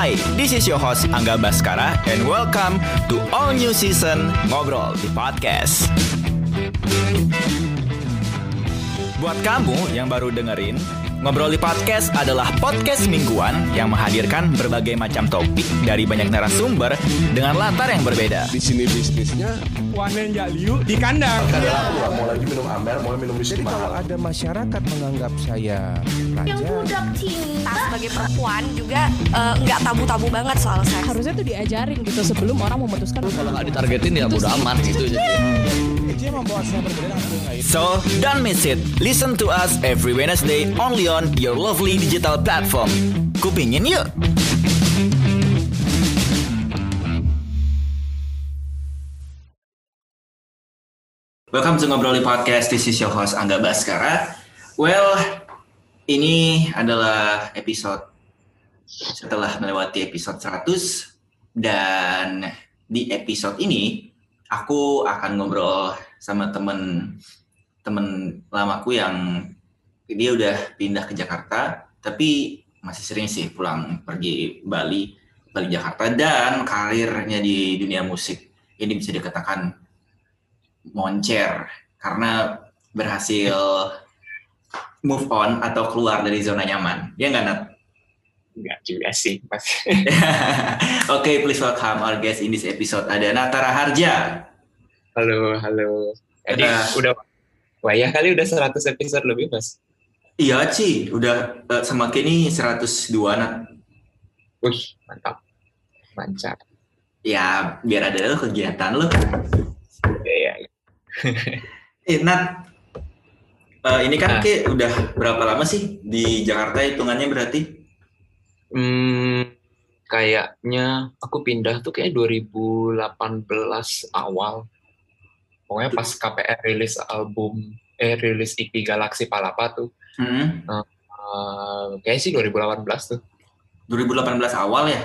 Hi, this is your host Angga Baskara and welcome to all new season Ngobrol di Podcast. Buat kamu yang baru dengerin, Ngobrol di Podcast adalah podcast mingguan yang menghadirkan berbagai macam topik dari banyak narasumber dengan latar yang berbeda. Di sini bisnisnya Wanen Jaliu di kandang. mau lagi minum Amer, mau minum whisky Jadi kalau ada masyarakat menganggap saya yang raja, budak cinta sebagai perempuan juga eh, nggak tabu-tabu banget soal seks. harusnya tuh diajarin gitu sebelum orang memutuskan kalau nggak ditargetin ya bodo amat gitu jadi itu yang membawa saya berbeda dengan yang lain. So, don't miss it. Listen to us every Wednesday only on your lovely digital platform. Kupingin yuk! Welcome to Ngobrol di Podcast. This is your host Angga Baskara. Well, ini adalah episode setelah melewati episode 100 dan di episode ini aku akan ngobrol sama temen temen lamaku yang dia udah pindah ke Jakarta tapi masih sering sih pulang pergi Bali Bali Jakarta dan karirnya di dunia musik ini bisa dikatakan moncer karena berhasil move on atau keluar dari zona nyaman ya nggak Nat? Enggak juga sih, Mas. Oke, please welcome our guest in this episode ada Natara Harja. Halo, halo. Jadi Udah. udah Wah ya kali udah 100 episode lebih, Mas. Iya, Ci, udah eh, semakin ini 102 Nat. Wih, mantap. Mancar. Ya, biar ada lo kegiatan lo. Ya, ya. Eh, Nat, eh, ini kan Ah. Ki udah berapa lama sih di Jakarta hitungannya berarti? Hmm, kayaknya aku pindah tuh kayak 2018 awal. Pokoknya pas KPR rilis album, eh rilis EP Galaxy Palapa tuh. Hmm, Eh, kayaknya sih 2018 tuh. 2018 awal ya?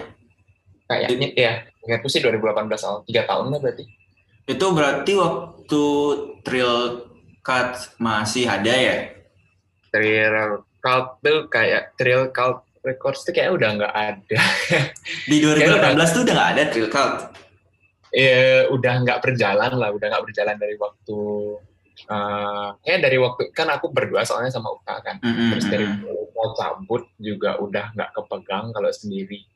Kayaknya, ya. Ingatku sih 2018 awal. Tiga tahun lah berarti. Itu berarti waktu Trill Cut masih ada ya? Thrill Cult tuh kayak Thrill Cult Records tuh kayak udah nggak ada. Di 2018 tuh udah nggak ada Trill Cut. ya udah nggak berjalan lah, udah nggak berjalan dari waktu kayak dari waktu kan aku berdua soalnya sama Uta kan. Mm-mm, Terus dari mau cabut juga udah nggak kepegang kalau sendiri.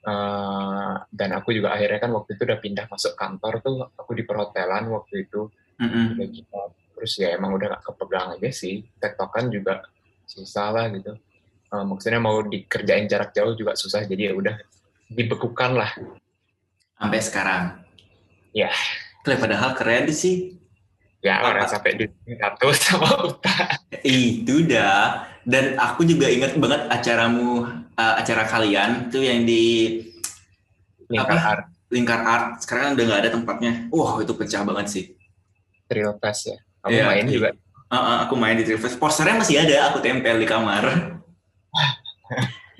Eh, dan aku juga akhirnya kan waktu itu udah pindah masuk kantor tuh aku di perhotelan waktu itu udah gitu. Terus ya emang udah gak kepegang aja sih. Tektokan juga susah lah gitu. Eh, maksudnya mau dikerjain jarak jauh juga susah. Jadi ya udah dibekukan lah. Sampai sekarang. Ya. Kle, padahal keren sih. Ya Apa? orang sampai di satu sama Uta. Itu dah. Dan aku juga inget banget acaramu, eh, acara kalian tuh yang di Lingkar Apa? Art Lingkar Art. Sekarang udah nggak ada tempatnya. Wah, itu pecah banget sih. Trio Fest ya. Kamu Iya, main juga. Uh, uh, aku main di Trifest. Posternya masih ada, aku tempel di kamar.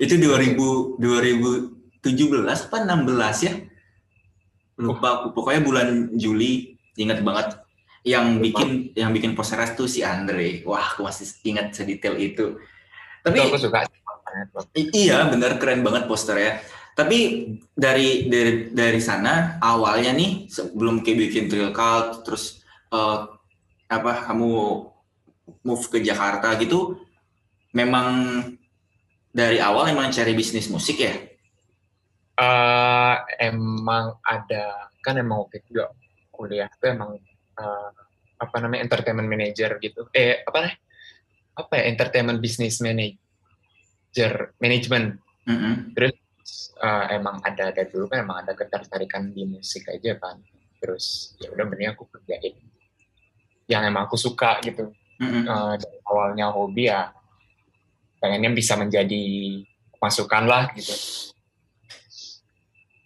itu 2000 2017 apa 16 ya? Lupa aku. Pokoknya bulan Juli, ingat banget. Yang bikin yang bikin posternya tuh si Andre. Wah, aku masih ingat sedetail itu. Tapi Itu aku suka. Iya bener keren banget posternya tapi dari dari dari sana awalnya nih sebelum kayak bikin Trill Cult terus eh, apa kamu move ke Jakarta gitu memang dari awal emang cari bisnis musik ya Eh, emang ada kan emang waktu itu kuliah tuh emang eh, apa namanya entertainment manager gitu. Eh apa nih apa ya entertainment business manager management. Mm-mm. terus eh, emang ada dari dulu kan emang ada ketertarikan di musik aja kan. Terus ya udah mending aku kerjain yang emang aku suka gitu. Mm-mm. Eh, dari awalnya hobi ya pengennya bisa menjadi masukan lah gitu.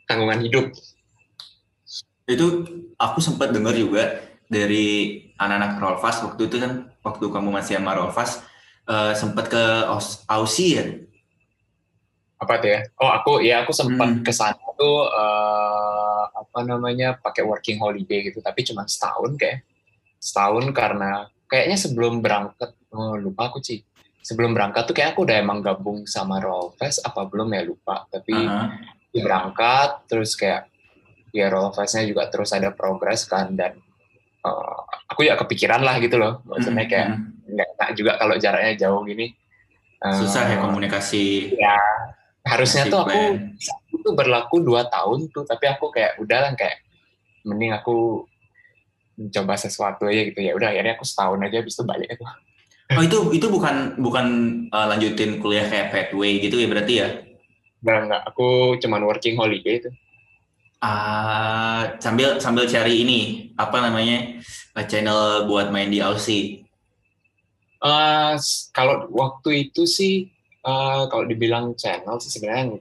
Tanggungan hidup. Itu aku sempat dengar juga dari anak-anak Rolfas waktu itu kan waktu kamu masih sama Rolfas eh, sempat ke Aus- Aussie ya? Apa tuh ya? Oh aku ya aku sempat Hmm. ke sana tuh eh, apa namanya pakai working holiday gitu tapi cuma setahun kayak. Setahun karena kayaknya sebelum berangkat oh, lupa aku sih sebelum berangkat tuh kayak aku udah emang gabung sama Rollfest apa belum ya lupa. Tapi Aha. berangkat terus kayak ya Rollfestnya juga terus ada progres kan dan eh, aku ya kepikiran lah gitu loh maksudnya Mm, kayak mm. nggak enak juga kalau jaraknya jauh gini Eh, susah ya komunikasi. ya harusnya tuh aku itu berlaku dua tahun tuh tapi aku kayak udah lah kayak mending aku mencoba sesuatu aja gitu ya udah akhirnya aku setahun aja habis itu balik itu Oh itu itu bukan bukan uh, lanjutin kuliah kayak pathway gitu ya berarti ya? Enggak, enggak. Aku cuman working holiday itu. Ah sambil sambil cari ini apa namanya uh, channel buat main di Aussie. Eh, s- kalau waktu itu sih, eh, kalau dibilang channel sih sebenarnya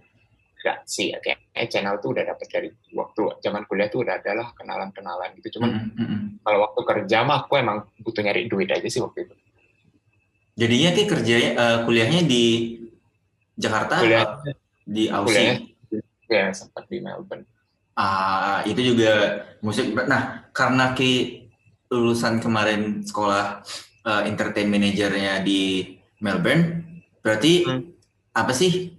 enggak sih ya. Kayak eh, channel tuh udah dapat dari waktu zaman kuliah tuh udah adalah kenalan-kenalan gitu. Cuman Mm, mm, mm. kalau waktu kerja mah aku emang butuh nyari duit aja sih waktu itu. Jadinya kayak kerjanya uh, kuliahnya di Jakarta Kuliah, uh, di kuliahnya Aussie. ya sempat di Melbourne. Ah itu juga musik. Nah karena ki lulusan kemarin sekolah uh, entertain manajernya di Melbourne, berarti Hmm. apa sih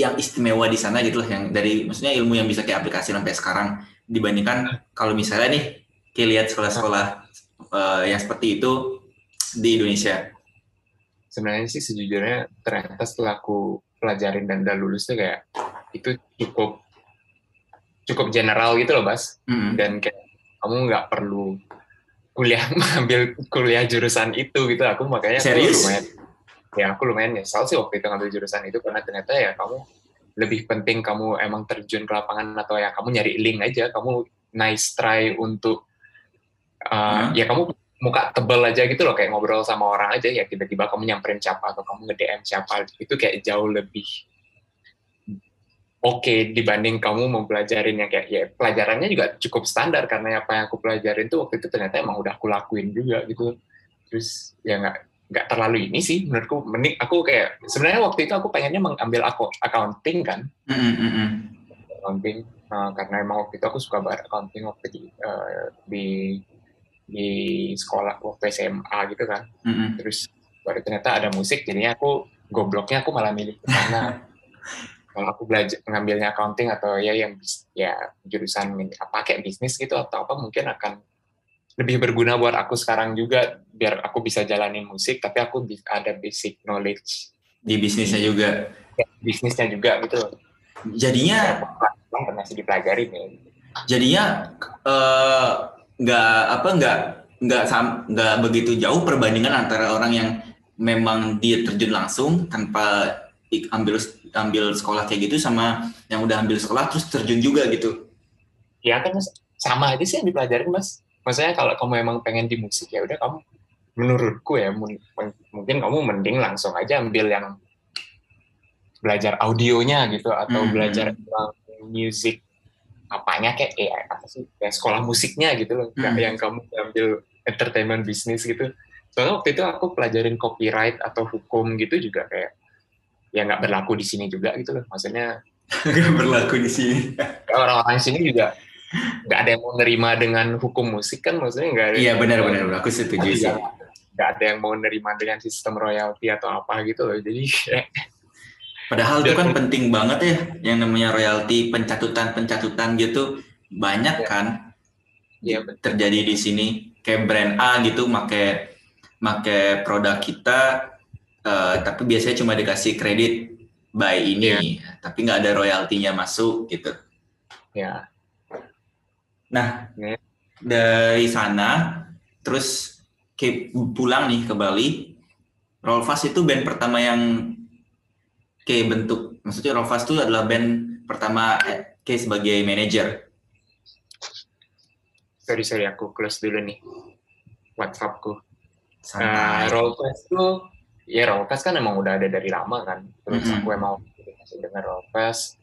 yang istimewa di sana gitu loh yang dari maksudnya ilmu yang bisa kayak aplikasi sampai sekarang dibandingkan kalau misalnya nih kayak lihat sekolah-sekolah uh, yang seperti itu di Indonesia. Sebenarnya sih sejujurnya ternyata setelah aku pelajarin dan udah lulus tuh kayak itu cukup cukup general gitu loh, Bas. Mm. dan kayak kamu nggak perlu kuliah mengambil kuliah jurusan itu gitu aku makanya aku Serius? lumayan ya aku lumayan nyesal sih waktu itu ngambil jurusan itu karena ternyata ya kamu lebih penting kamu emang terjun ke lapangan atau ya kamu nyari link aja kamu nice try untuk uh, Hmm. ya kamu muka tebel aja gitu loh kayak ngobrol sama orang aja ya tiba-tiba kamu nyamperin siapa atau kamu nge-DM siapa itu kayak jauh lebih oke dibanding kamu mempelajarin yang kayak ya pelajarannya juga cukup standar karena apa yang aku pelajarin tuh waktu itu ternyata emang udah aku lakuin juga gitu. Terus ya nggak nggak terlalu ini sih menurutku. Mending aku kayak sebenarnya waktu itu aku pengennya mengambil aku accounting kan. Mm, mm, mm, mm. accounting uh, karena emang waktu itu aku suka banget accounting waktu di uh, di di sekolah waktu SMA gitu kan. Mm, mm. terus baru ternyata ada musik jadinya aku gobloknya aku malah milih ke sana kalau aku belajar ngambilnya accounting atau ya yang bis- ya jurusan apa kayak bisnis gitu atau apa mungkin akan lebih berguna buat aku sekarang juga biar aku bisa jalanin musik tapi aku ada basic knowledge Di bisnisnya juga. bisnisnya juga gitu loh Jadinya masih dipelajarin ya jadinya eh, nggak apa nggak nggak nggak begitu jauh perbandingan antara orang yang memang dia terjun langsung tanpa ambil ambil sekolah kayak gitu sama yang udah ambil sekolah terus terjun juga gitu. ya kan Mas, sama aja sih yang dipelajarin mas maksudnya kalau kamu emang pengen di musik ya udah kamu menurutku ya mun- mungkin kamu mending langsung aja ambil yang belajar audionya gitu atau Hmm. belajar emang music apanya kayak eh, apa sih kayak sekolah musiknya gitu loh Hmm. yang kamu ambil entertainment bisnis gitu soalnya waktu itu aku pelajarin copyright atau hukum gitu juga kayak ya nggak berlaku di sini juga gitu loh. Maksudnya Nggak berlaku di sini. orang-orang sini juga nggak ada yang mau nerima dengan hukum musik kan maksudnya nggak ada Iya benar-benar aku setuju sih. nggak ada yang mau nerima dengan sistem royalti atau apa gitu loh. Jadi Padahal itu kan penting banget ya yang namanya royalti pencatutan pencatutan gitu. Banyak Ya. kan ya betul. terjadi di sini. Kayak brand A gitu make make produk kita eh, tapi biasanya cuma dikasih kredit by ini tapi nggak ada royaltinya masuk gitu. Ya nah Ya. dari sana terus kayak pulang nih ke Bali. Rollfast itu band pertama yang kayak bentuk maksudnya Rollfast itu adalah band pertama eh, kayak sebagai manajer. Sorry sorry aku close dulu nih. WhatsAppku. Nah, santai Rollfest tuh ya Rollfest kan emang udah ada dari lama kan terus Mhm. aku emang masih dengar Rollfest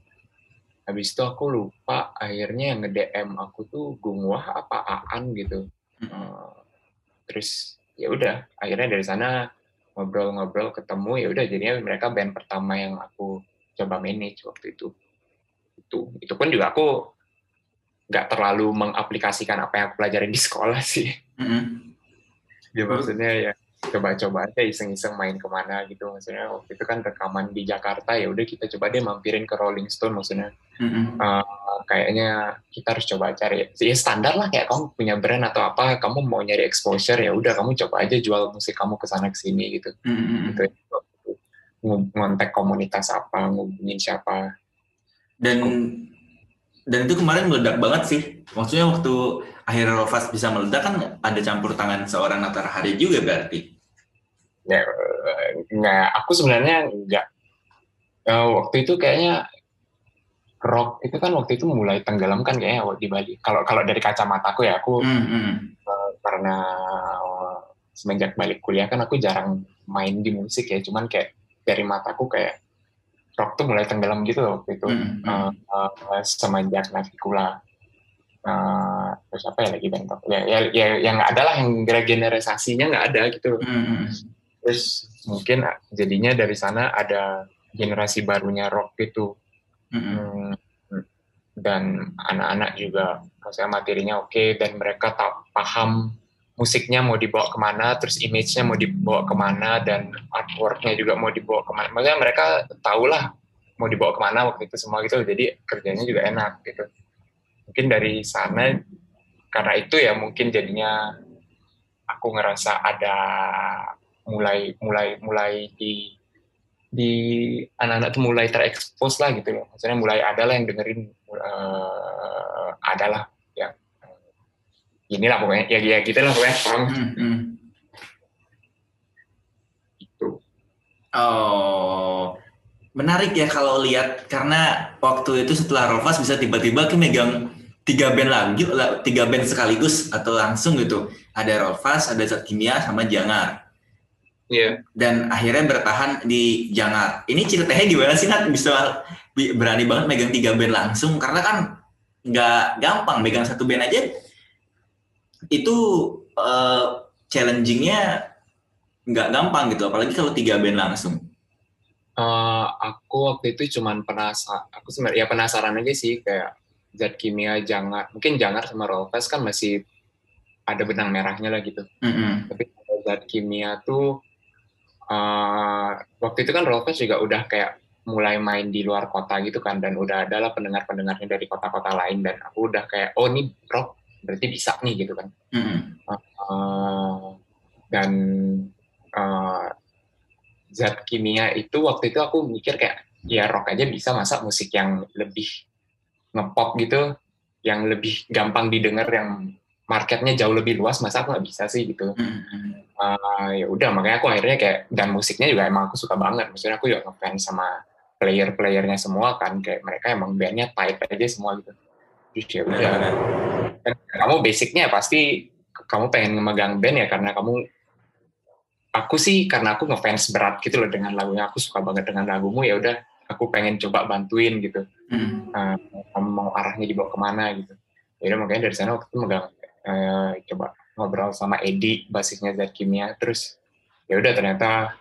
habis itu aku lupa akhirnya yang nge-DM aku tuh Gungwah apa Aan gitu Mm-mm. Eh, terus ya udah akhirnya dari sana ngobrol-ngobrol ketemu ya udah jadinya mereka band pertama yang aku coba manage waktu itu itu itu pun juga aku nggak terlalu mengaplikasikan apa yang aku pelajarin di sekolah sih Mm-mm. ya maksudnya ya coba-coba aja iseng-iseng main ke mana gitu maksudnya waktu itu kan rekaman di Jakarta ya udah kita coba deh mampirin ke Rolling Stone maksudnya Mm-mm. uh, kayaknya kita harus coba cari ya standar lah kayak kamu punya brand atau apa kamu mau nyari exposure ya udah kamu coba aja jual musik kamu ke sana ke sini gitu Mm-mm. gitu Ng- ngontek komunitas apa ngubungin siapa Dan dan itu kemarin meledak banget sih. Maksudnya waktu akhirnya Rovas bisa meledak kan ada campur tangan seorang Natar Hari juga berarti. ya eh, nggak aku sebenarnya nggak Eh, waktu itu kayaknya rock itu kan waktu itu mulai tenggelam kan kayaknya di Bali kalau kalau dari kacamataku ya aku Mm-mm. karena eh, semenjak balik kuliah kan aku jarang main di musik ya cuman kayak dari mataku kayak rock tuh mulai tenggelam gitu loh waktu itu Mm-mm. Eh, eh, semenjak Navicula Eh, terus apa ya lagi rock ya, ya, ya yang ada lah yang generalisasinya nggak ada gitu. Mm-mm. terus mungkin jadinya dari sana ada generasi barunya rock gitu. Mm-mm. Hmm, dan anak-anak juga maksudnya materinya oke dan mereka tak paham musiknya mau dibawa ke mana terus image-nya mau dibawa ke mana dan artwork-nya juga mau dibawa ke mana. Maksudnya mereka tahulah mau dibawa ke mana waktu itu semua gitu. Jadi kerjanya juga enak gitu mungkin dari sana karena itu ya mungkin jadinya aku ngerasa ada mulai mulai mulai di di anak-anak tuh mulai terekspos lah gitu loh. Maksudnya mulai ada lah yang dengerin eh ada lah yang eh, inilah pokoknya ya, ya gitu lah pokoknya paham Mm-mm. gitu. Oh, menarik ya kalau lihat karena waktu itu setelah Rovas bisa tiba-tiba ke megang tiga band lagi, la- tiga band sekaligus atau langsung gitu. Ada Rovas, ada Zat Kimia, sama Jangar. Iya. Dan akhirnya bertahan di Jangar. Ini ceritanya gimana sih Nat bisa bi- berani banget megang tiga band langsung? Karena kan nggak gampang megang satu band aja. Itu eh, challengingnya nggak gampang gitu, apalagi kalau tiga band langsung. Eh, aku waktu itu cuman penasaran, aku sebenarnya ya penasaran aja sih kayak zat kimia jangar, mungkin jangar sama Rolfes kan masih ada benang merahnya lah gitu. Mm-mm. tapi kalau zat kimia tuh eh, waktu itu kan Rolfes juga udah kayak mulai main di luar kota gitu kan dan udah ada lah pendengar-pendengarnya dari kota-kota lain dan aku udah kayak oh ini rock berarti bisa nih gitu kan Mm-mm. Eh, dan eh, zat kimia itu waktu itu aku mikir kayak ya rock aja bisa masa musik yang lebih ngepop gitu yang lebih gampang didengar yang marketnya jauh lebih luas masa aku nggak bisa sih gitu. Mm-mm. Ah, ya udah makanya aku akhirnya kayak dan musiknya juga emang aku suka banget. Maksudnya aku juga ngefans sama player-playernya semua kan kayak mereka emang bandnya tight aja semua gitu. Terus ya udah. Dan kamu basicnya pasti kamu pengen memegang band ya karena kamu aku sih karena aku ngefans berat gitu loh dengan lagunya. Aku suka banget dengan lagumu ya udah aku pengen coba bantuin gitu Eh, kamu mau arahnya dibawa ke mana gitu. Ya udah makanya dari sana waktu itu megang eh, coba ngobrol sama Edi basisnya zat kimia. Terus ya udah ternyata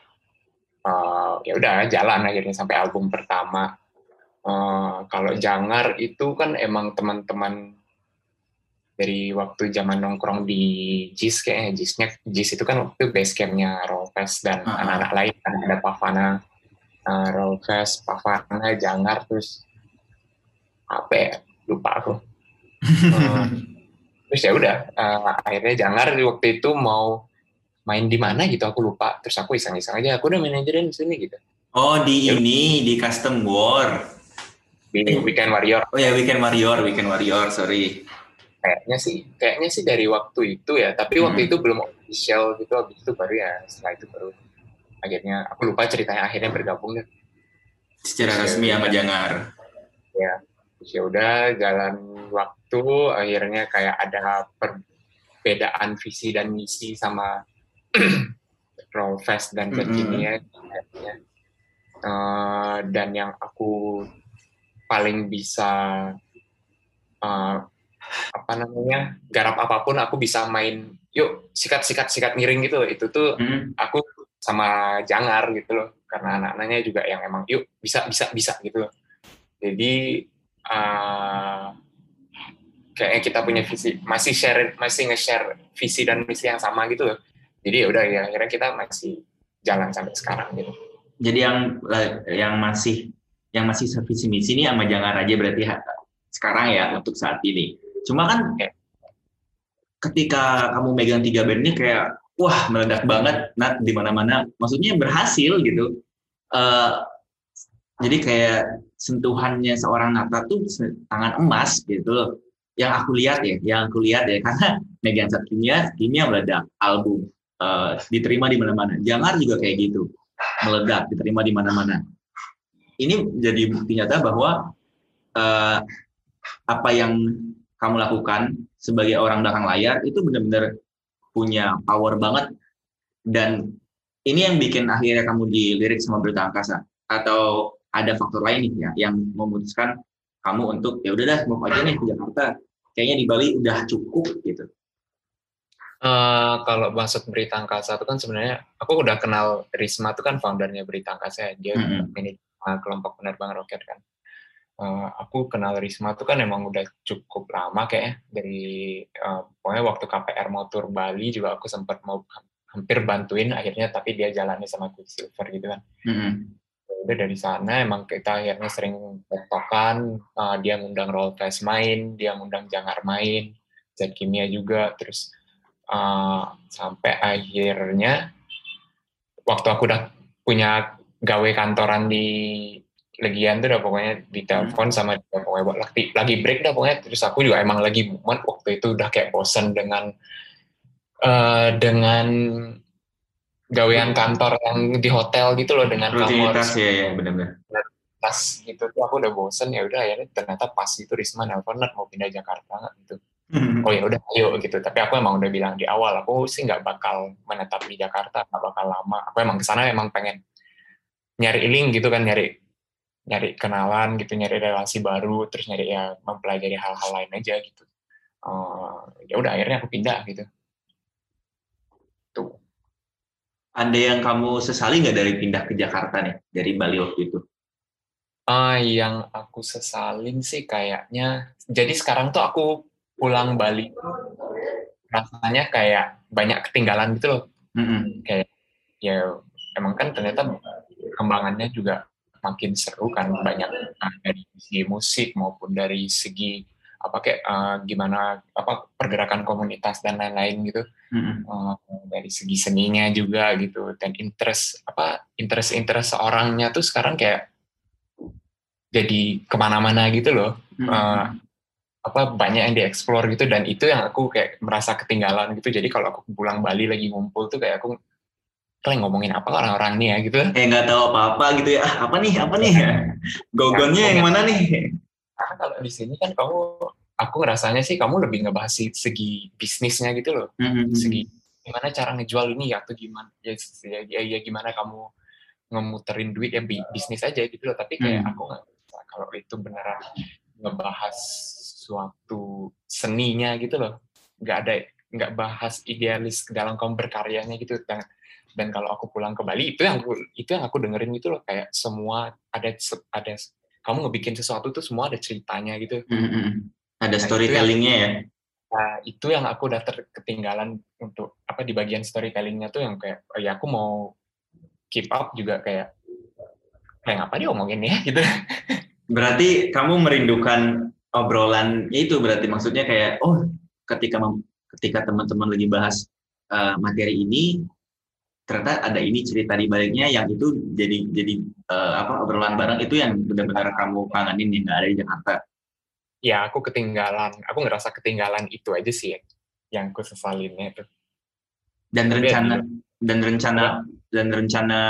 eh, ya udah jalan akhirnya sampai album pertama. Eh, kalau Jangar itu kan emang teman-teman dari waktu zaman nongkrong di JIS kayaknya. JIS-nya JIS itu kan waktu base campnya Rolfes dan Ah. anak-anak lain kan. Ada Pavana uh, Rolfes, Pavana, Jangar terus apa ya? Lupa aku. Eh, terus ya udah eh, akhirnya Jangar waktu itu mau main di mana gitu aku lupa. Terus aku iseng-iseng aja aku udah manajerin di sini gitu. Oh di ini di Custom War. di Weekend Warrior. Oh ya Weekend Warrior, Weekend Warrior, sorry. kayaknya sih kayaknya sih dari waktu itu ya tapi waktu Hmm. itu belum official gitu habis itu baru ya setelah itu baru akhirnya aku lupa ceritanya akhirnya bergabung deh. Secara Iya, resmi sama Jangar. Terus ya udah jalan waktu akhirnya kayak ada perbedaan visi dan misi sama Rollfest dan. Virginia akhirnya. Eh, dan yang aku paling bisa eh, apa namanya garap apa pun aku bisa main yuk sikat sikat sikat miring gitu itu tuh Hmm. aku sama Jangar gitu loh karena anak-anaknya juga yang emang yuk bisa bisa bisa gitu loh. jadi eh, kayaknya kita punya visi masih share masih nge-share visi dan misi yang sama gitu loh jadi ya udah ya akhirnya kita masih jalan sampai sekarang gitu Jadi yang yang masih yang masih visi misi ini sama jangan aja berarti sekarang ya untuk saat ini. Cuma kan Oke. ketika kamu megang tiga band ini kayak wah meledak banget nat di mana-mana. Maksudnya berhasil gitu. Eh, jadi kayak sentuhannya seorang Nata tuh tangan emas gitu loh. Yang aku lihat ya, yang aku lihat ya karena megang zat kimia, kimia meledak album eh, diterima di mana-mana. Jangan juga kayak gitu meledak, diterima di mana-mana. Ini jadi bukti nyata bahwa eh, apa yang kamu lakukan sebagai orang belakang layar itu benar-benar punya power banget dan ini yang bikin akhirnya kamu dilirik sama berita angkasa atau ada faktor lain nih ya yang memutuskan kamu untuk ya udah dah move aja nih ke Jakarta kayaknya di Bali udah cukup gitu Eh, kalau masuk berita angkasa itu kan sebenarnya aku udah kenal Risma itu kan foundernya berita angkasa ya. dia Mm-mm. manajer kelompok penerbang roket kan Eh, aku kenal Risma itu kan emang udah cukup lama kayaknya dari eh, pokoknya waktu KPR mau tur Bali juga aku sempat mau hampir bantuin akhirnya tapi dia jalannya sama Quicksilver gitu kan Mm-mm. Udah dari sana emang kita akhirnya sering tektokan uh, dia ngundang Roll Fest main dia ngundang Jangar main Zat Kimia juga. Terus uh, sampai akhirnya waktu aku udah punya gawe kantoran di Legian tuh udah pokoknya ditelepon sama dia pokoknya buat lagi, lagi break dah pokoknya. Terus aku juga emang lagi momen waktu itu udah kayak bosen dengan uh, dengan gawean kantor yang di hotel gitu loh dengan kamu harus rutinitas ya ya benar-benar pas gitu tuh aku udah bosen ya udah akhirnya ternyata pas itu Risma nelfon "Nat, mau pindah Jakarta gitu. Oh ya udah ayo gitu. Tapi aku emang udah bilang di awal aku sih nggak bakal menetap di Jakarta nggak bakal lama. Aku emang ke sana emang pengen nyari link gitu kan nyari nyari kenalan gitu nyari relasi baru terus nyari ya mempelajari hal-hal lain aja gitu. Eh, ya udah akhirnya aku pindah gitu tuh ada yang kamu sesali nggak dari pindah ke Jakarta nih dari Bali waktu itu Ah, yang aku sesalin sih kayaknya. Jadi sekarang tuh aku pulang Bali rasanya kayak banyak ketinggalan gitu loh. Mm-mm. Ya emang kan ternyata kembangannya juga makin seru kan banyak ah, dari segi musik maupun dari segi apa kayak ah, gimana apa pergerakan komunitas dan lain-lain gitu. Mm-mm. Eh, dari segi seninya juga gitu dan interest apa interest interest orangnya tuh sekarang kayak jadi ke mana-mana gitu loh. Mm-mm. Eh, apa banyak yang dieksplor gitu dan itu yang aku kayak merasa ketinggalan gitu. Jadi kalau aku pulang Bali lagi ngumpul tuh kayak aku kalian ngomongin apa orang-orang nih ya? gitu. Kayak nggak tahu apa-apa gitu ya. Apa nih apa nih? Gogonnya yang mana nih karena kalau di sini kan kamu aku ngerasanya sih kamu lebih ngebahas segi bisnisnya gitu loh. Mm-mm. segi gimana cara ngejual ini ya atau gimana ya, ya, ya, ya gimana kamu ngemuterin duit ya bi- bisnis aja gitu loh. Tapi kayak Hmm. aku nggak kalau itu beneran ngebahas suatu seninya gitu loh. Nggak ada nggak bahas idealis dalam kamu berkaryanya gitu. Dan dan kalau aku pulang ke Bali itu yang aku itu yang aku dengerin gitu loh. Kayak semua ada ada kamu ngebikin sesuatu tuh semua ada ceritanya gitu Mm-mm. ada Nah, storytellingnya ya Nah, itu yang aku udah terketinggalan untuk apa di bagian storytellingnya tuh yang kayak oh ya aku mau keep up juga kayak kayak apa dia omongin ya gitu. berarti kamu merindukan obrolan ya itu berarti maksudnya kayak oh ketika ketika teman-teman lagi bahas uh, materi ini ternyata ada ini cerita di baliknya yang itu jadi jadi uh, apa obrolan bareng itu yang benar-benar kamu kangenin yang nggak ada di Jakarta. Ya aku ketinggalan, aku ngerasa ketinggalan itu aja sih ya, yang aku sesalinnya itu. dan Tapi rencana dan rencana dan rencana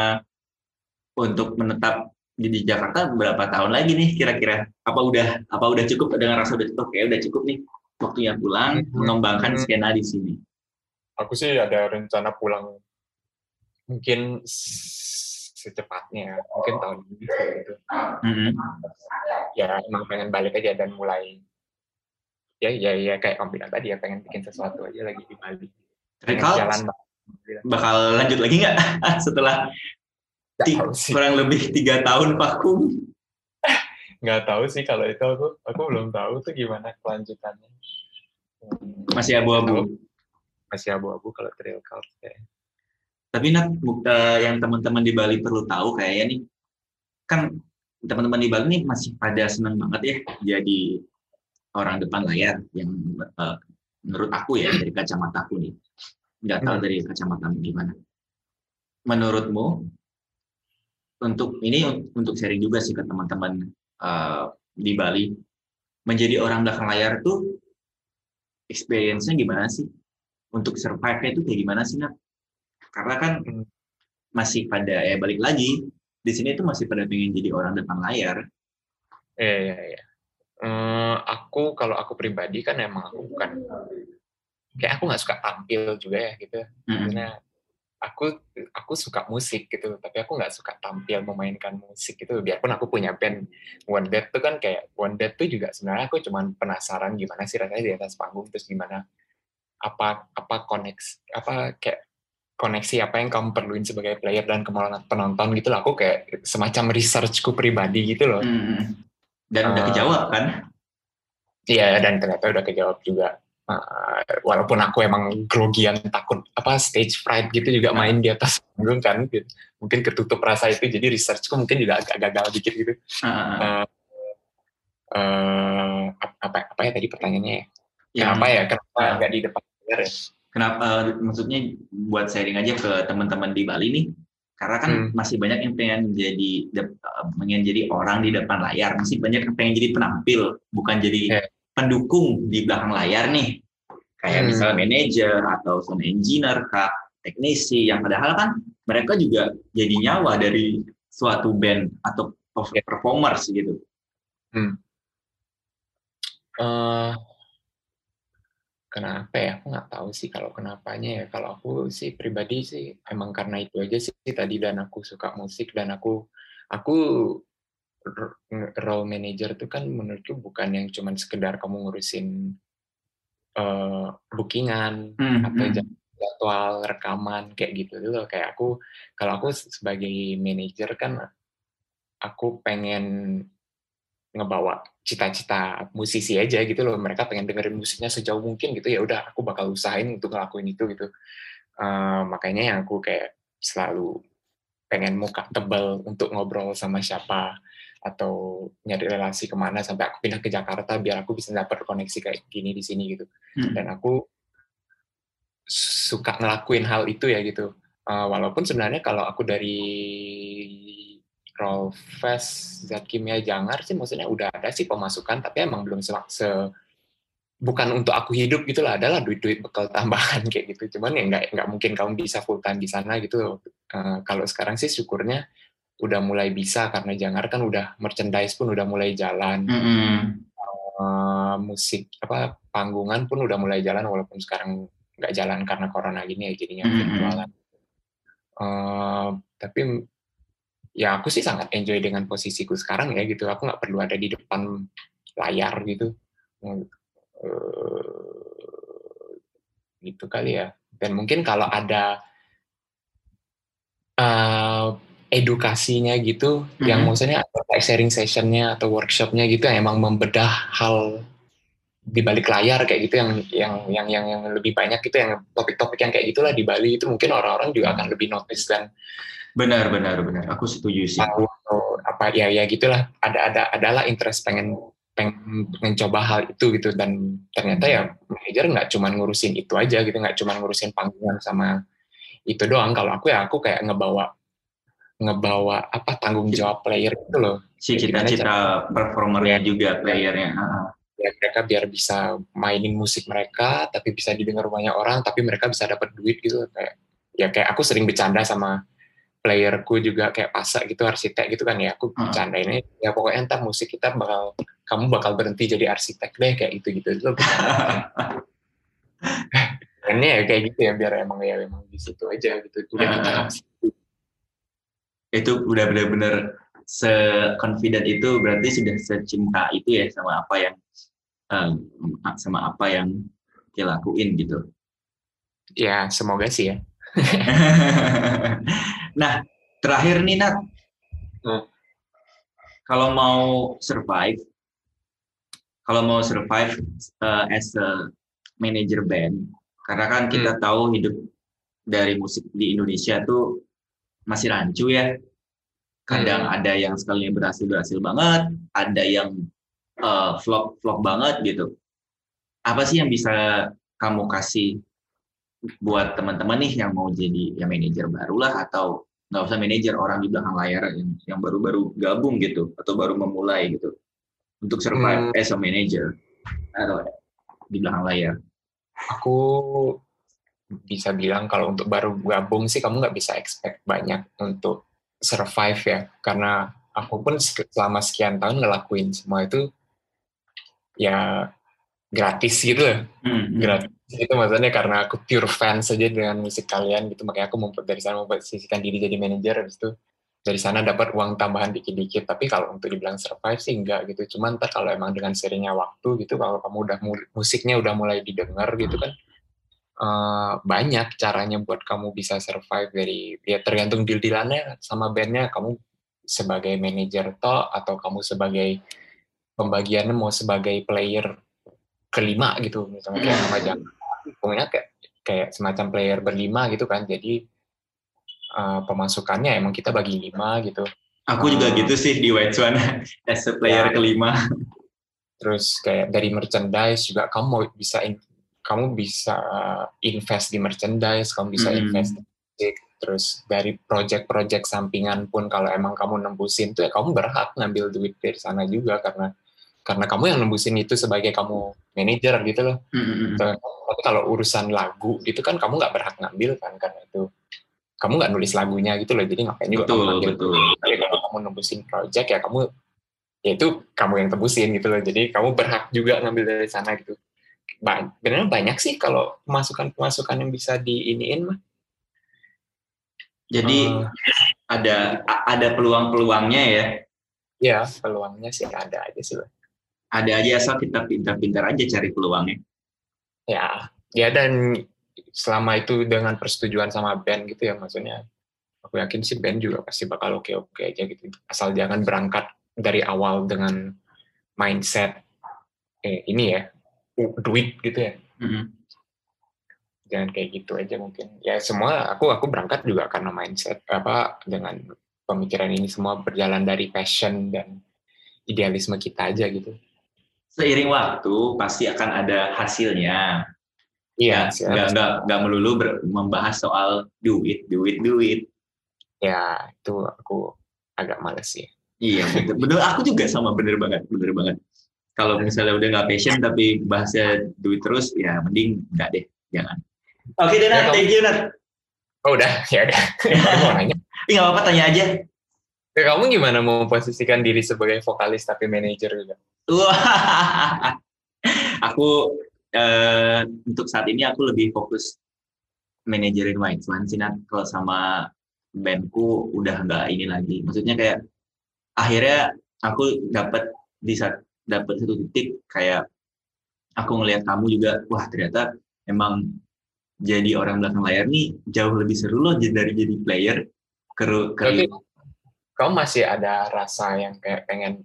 untuk menetap di, di Jakarta berapa tahun lagi nih kira-kira? Apa udah apa udah cukup? Dengan rasa udah cukup? Kayak udah cukup nih. Waktunya pulang Mhm. mengembangkan Mhm. skena di sini. Aku sih ada rencana pulang mungkin secepatnya, mungkin tahun ini gitu. Mhm. Ya emang pengen balik aja dan mulai ya ya ya kayak kamu bilang tadi ya pengen bikin sesuatu aja lagi di Bali. Jalan bakal lanjut lagi nggak? Setelah kurang lebih tiga tahun vakum nggak tahu sih kalau itu aku aku belum tahu tuh gimana kelanjutannya. Masih abu-abu? Masih abu-abu kalau trail cult kayak Tapi Nat, bu- eh, yang teman-teman di Bali perlu tahu kayaknya nih, kan teman-teman di Bali nih masih pada senang banget ya jadi orang depan layar yang eh, menurut aku ya dari kacamata aku nih, nggak tahu Hmm. dari kacamata gimana. Menurutmu untuk ini un- untuk sharing juga sih ke teman-teman eh, di Bali, menjadi orang belakang layar tuh experience-nya gimana sih? Untuk survive-nya itu kayak gimana sih, Nat? Karena kan Hmm. masih pada ya balik lagi di sini tuh masih pada pengen jadi orang depan layar. Iya, iya, iya. Eh, aku kalau aku pribadi kan emang aku bukan kayak aku nggak suka tampil juga ya gitu. Karena aku aku suka musik gitu, tapi aku nggak suka tampil memainkan musik gitu. Biarpun aku punya band One Dead tuh kan kayak One Dead tuh juga sebenarnya aku cuman penasaran gimana sih rasanya di atas panggung terus gimana apa apa koneks apa kayak koneksi apa yang kamu perluin sebagai player dan kemauan penonton gitu lah aku kayak semacam researchku pribadi gitu loh Mm-mm. Dan udah Eh, kejawab kan? Iya dan ternyata udah kejawab juga. Uh, walaupun aku emang grogian takut apa stage fright gitu juga main di atas panggung kan, gitu. mungkin ketutup rasa itu jadi researchku mungkin juga agak gagal dikit gitu. Ah, Uh, ap- apa apa ya tadi pertanyaannya ya? yang Kenapa ya? Kenapa Ah. nggak di depan layar ya? Kenapa maksudnya buat sharing aja ke teman-teman di Bali nih karena kan Hmm. masih banyak yang pengen jadi eh, pengen jadi orang di depan layar masih banyak yang pengen jadi penampil bukan jadi Iya. pendukung di belakang layar nih kayak Hmm. misalnya manajer atau sound engineer kah teknisi yang padahal kan mereka juga jadi nyawa dari suatu band atau Iya. performers gitu Eh, kenapa ya? Aku nggak tahu sih kalau kenapanya ya. Kalau aku sih pribadi sih emang karena itu aja sih tadi dan aku suka musik dan aku aku role manager itu kan menurutku bukan yang cuman sekedar kamu ngurusin eh, bookingan Hmm, atau hmm. jad- jadwal rekaman kayak gitu loh. Kayak aku kalau aku sebagai manajer kan aku pengen ngebawa cita-cita musisi aja gitu loh. Mereka pengen dengerin musiknya sejauh mungkin gitu. Ya udah aku bakal usahain untuk ngelakuin itu gitu. Eh, makanya yang aku kayak selalu pengen muka tebal untuk ngobrol sama siapa atau nyari relasi ke mana sampai aku pindah ke Jakarta biar aku bisa dapat koneksi kayak gini di sini gitu. Hmm. dan aku suka ngelakuin hal itu ya gitu. Eh, walaupun sebenarnya kalau aku dari Rollfest Zat Kimia Jangar sih maksudnya udah ada sih pemasukan tapi emang belum se, se- bukan untuk aku hidup gitu lah adalah duit-duit bekal tambahan kayak gitu cuman ya nggak nggak mungkin kamu bisa full time di sana gitu Eh, kalau sekarang sih syukurnya udah mulai bisa karena Jangar kan udah merchandise pun udah mulai jalan Mm-mm. Eh, musik apa panggungan pun udah mulai jalan walaupun sekarang nggak jalan karena corona gini ya jadinya Mm-mm. virtualan. Eh, tapi ya aku sih sangat enjoy dengan posisiku sekarang ya gitu. Aku nggak perlu ada di depan layar gitu. Eh, gitu kali ya. Dan mungkin kalau ada eh, edukasinya gitu, yang Mhm. maksudnya ada sharing sessionnya atau workshopnya gitu yang emang membedah hal di balik layar kayak gitu yang yang yang yang, yang lebih banyak itu yang topik-topik yang kayak gitulah di Bali itu mungkin orang-orang juga akan lebih notice dan benar benar benar. Aku setuju sih. tahu atau apa ya ya gitulah. Ada ada adalah interest pengen pengen mencoba hal itu gitu dan ternyata ya manajer nggak cuma ngurusin itu aja gitu nggak cuma ngurusin panggungan sama itu doang. Kalau aku ya aku kayak ngebawa ngebawa apa tanggung jawab player itu loh. Si cita-cita performernya juga playernya Heeh. Ya mereka biar bisa mainin musik mereka tapi bisa didengar banyak orang tapi mereka bisa dapat duit gitu kayak ya kayak aku sering bercanda sama playerku juga kayak pasak gitu arsitek gitu kan ya aku Hmm. bercanda ini ya pokoknya entar musik kita bakal kamu bakal berhenti jadi arsitek deh kayak gitu gitu itu ini ya kayak gitu ya biar emang ya emang di situ aja gitu udah di Ah. tahap situ. itu udah benar-benar se-confident itu berarti sudah secinta itu ya sama apa yang em, sama apa yang dia lakuin gitu. ya semoga sih ya nah, terakhir nih Nat. Hmm. Kalau mau survive, kalau mau survive uh, as a manager band, karena kan kita tahu hidup dari musik di Indonesia tuh masih rancu ya. Kadang Hmm. ada yang sekalinya berhasil berhasil banget, ada yang eh, flop flop banget gitu. Apa sih yang bisa kamu kasih buat teman-teman nih yang mau jadi ya manajer baru lah atau nggak usah manajer orang di belakang layar yang, yang baru-baru gabung gitu atau baru memulai gitu untuk survive Hmm. as a manager atau di belakang layar. aku bisa bilang kalau untuk baru gabung sih kamu nggak bisa expect banyak untuk survive ya karena aku pun selama sekian tahun ngelakuin semua itu ya gratis gitu loh Hmm, hmm. gratis itu maksudnya karena aku pure fan saja dengan musik kalian gitu. Makanya aku membuat dari sana memposisikan diri jadi manajer habis itu dari sana dapat uang tambahan dikit-dikit. Tapi kalau untuk dibilang survive sih enggak gitu. Cuman ntar kalau emang dengan seringnya waktu gitu kalau kamu udah musiknya udah mulai didengar gitu kan eh, banyak caranya buat kamu bisa survive dari ya tergantung deal-dealannya sama bandnya. Kamu sebagai manajer toh atau kamu sebagai pembagiannya mau sebagai player kelima gitu misalnya kayak nama pokoknya kayak kayak semacam player berlima gitu kan jadi uh, pemasukannya emang kita bagi lima gitu Aku juga Oh. gitu sih di White Swan as a player Ya. kelima. terus kayak dari merchandise juga kamu mau bisa in- kamu bisa invest di merchandise kamu bisa Hmm. invest di musik terus dari project-project sampingan pun kalau emang kamu nembusin tuh ya kamu berhak ngambil duit dari sana juga karena karena kamu yang nembusin itu sebagai kamu manajer gitu loh Hmm, hmm, hmm. Gitu. Tapi kalau urusan lagu gitu kan kamu nggak berhak ngambil kan karena itu kamu nggak nulis lagunya gitu loh jadi ngapain juga kamu Betul, ngambil betul. Tapi kalau kamu nembusin project ya kamu ya itu kamu yang tebusin gitu loh jadi kamu berhak juga ngambil dari sana gitu ba benar banyak sih kalau pemasukan pemasukan yang bisa diiniin mah Jadi Eh. ada ada peluang-peluangnya ya. ya peluangnya sih ada aja sih Bang. Ada aja asal kita pintar-pintar aja cari peluangnya. ya ya dan selama itu dengan persetujuan sama band gitu ya maksudnya aku yakin sih band juga pasti bakal oke oke aja gitu asal jangan berangkat dari awal dengan mindset eh ini ya duit gitu ya Hmm. jangan kayak gitu aja mungkin ya semua aku aku berangkat juga karena mindset apa dengan pemikiran ini semua berjalan dari passion dan idealisme kita aja gitu Seiring waktu pasti akan ada hasilnya. iya Nggak- sih, nggak nggak nggak melulu ber- membahas soal duit, duit, duit. ya itu aku agak males sih Iya, bener, bener. Aku juga sama bener banget, bener banget. Kalau misalnya udah nggak passion tapi bahasnya duit terus, ya mending nggak deh, jangan. Oke deh, Ya, Nat. kalau- Thank you, Nat. oh udah ya udah mau nanya nggak apa-apa, tanya aja. Ya, kamu gimana mau posisikan diri sebagai vokalis tapi manajer juga? Aku eh, untuk saat ini aku lebih fokus manajerin White Swan sih. Kalau sama bandku udah nggak ini lagi. Maksudnya kayak akhirnya aku dapat di saat dapat satu titik kayak aku ngelihat kamu juga, wah ternyata emang jadi orang belakang layar nih jauh lebih seru loh dari jadi player. Tapi keru, kamu masih ada rasa yang kayak pengen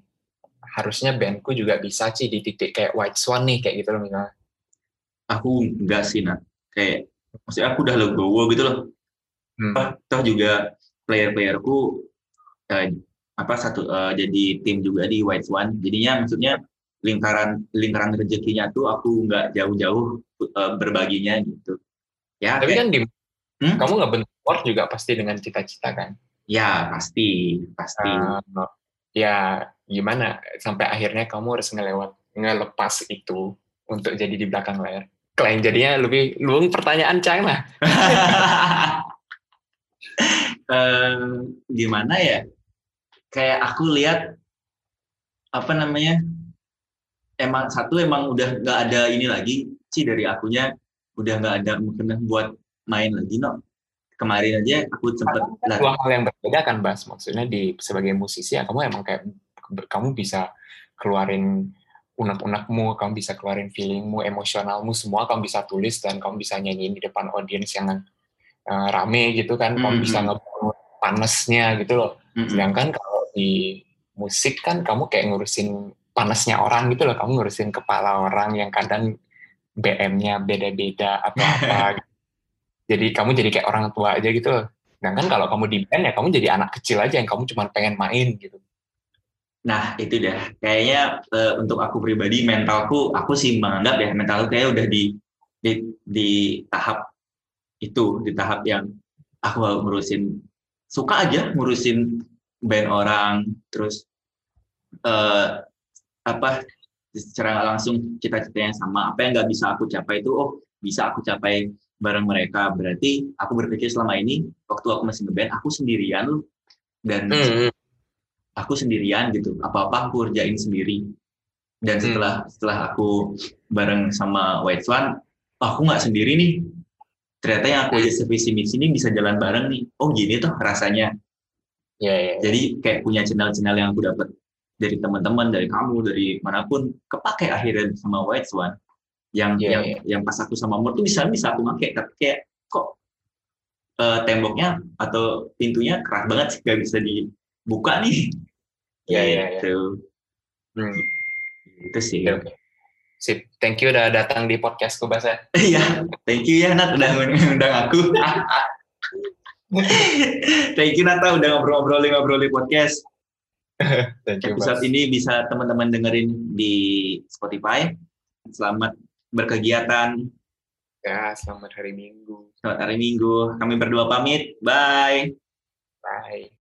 harusnya bandku juga bisa sih di titik kayak White Swan nih kayak gitu loh misalnya. aku enggak sih, Nat. Kayak maksudnya aku udah legowo gitu loh. Hmm. toh, juga player-playerku eh, apa satu eh, jadi tim juga di White Swan jadinya maksudnya lingkaran lingkaran rezekinya tuh aku nggak jauh-jauh eh, berbaginya gitu ya Tapi kayak- kan di Hmm? kamu ngebentuk sport juga pasti dengan cita-cita kan. ya pasti pasti Uh, ya gimana sampai akhirnya kamu harus ngelewat ngelepas itu untuk jadi di belakang layar. Klien jadinya lebih luang pertanyaan cang lah. Eh, gimana ya? Kayak aku lihat apa namanya emang satu emang udah nggak ada ini lagi. Sih dari akunya udah nggak ada kena buat main lagi no kemarin aja aku sempet lah. dua hal yang berbeda kan Bas? Maksudnya di sebagai musisi ya kamu emang kayak kamu bisa keluarin unek-unekmu kamu bisa keluarin feelingmu emosionalmu semua kamu bisa tulis dan kamu bisa nyanyiin di depan audiens yang eh, rame gitu kan kamu Mhm. bisa ngebangun panasnya gitu loh Mm-mm. sedangkan kalau di musik kan kamu kayak ngurusin panasnya orang gitu loh kamu ngurusin kepala orang yang kadang BM-nya beda-beda atau apa gitu. jadi kamu jadi kayak orang tua aja gitu sedangkan kalau kamu di band ya kamu jadi anak kecil aja yang kamu cuma pengen main gitu Nah, itu dah. Kayaknya eh, untuk aku pribadi, mentalku, aku sih menganggap ya, mentalku kayak udah di, di di tahap itu, di tahap yang aku ngurusin, suka aja ngurusin band orang, terus eh, apa secara langsung cita-cita yang sama, apa yang nggak bisa aku capai itu, oh bisa aku capai bareng mereka. Berarti aku berpikir selama ini, waktu aku masih ngeband, aku sendirian loh. Dan aku sendirian gitu. Apa apa aku kerjain sendiri. Dan Hmm. setelah setelah aku bareng sama White Swan oh, aku nggak sendiri nih. Ternyata yang aku aja sevisi misi ini bisa jalan bareng nih. Oh gini tuh rasanya. Ya ya jadi kayak punya channel-channel yang aku dapat dari teman-teman dari kamu dari mana pun kepake akhirnya sama White Swan yang Iya, yang iya. yang pas aku sama Mur tuh bisa bisa aku pakai tapi kayak kok eh, temboknya atau pintunya keras banget sih gak bisa dibuka nih Iya, iya, iya. gitu Hmm. itu sih Oke, oke. Sip, thank you udah datang di podcastku Basa. Iya, thank you ya Nat udah ngundang aku. thank you Nata udah ngobrol-ngobrolin ngobrolin podcast. Thank you, Episode Bas. ini bisa teman-teman dengerin di Spotify. Selamat berkegiatan. Ya, selamat hari Minggu. Selamat hari Minggu. Kami berdua pamit. Bye. Bye.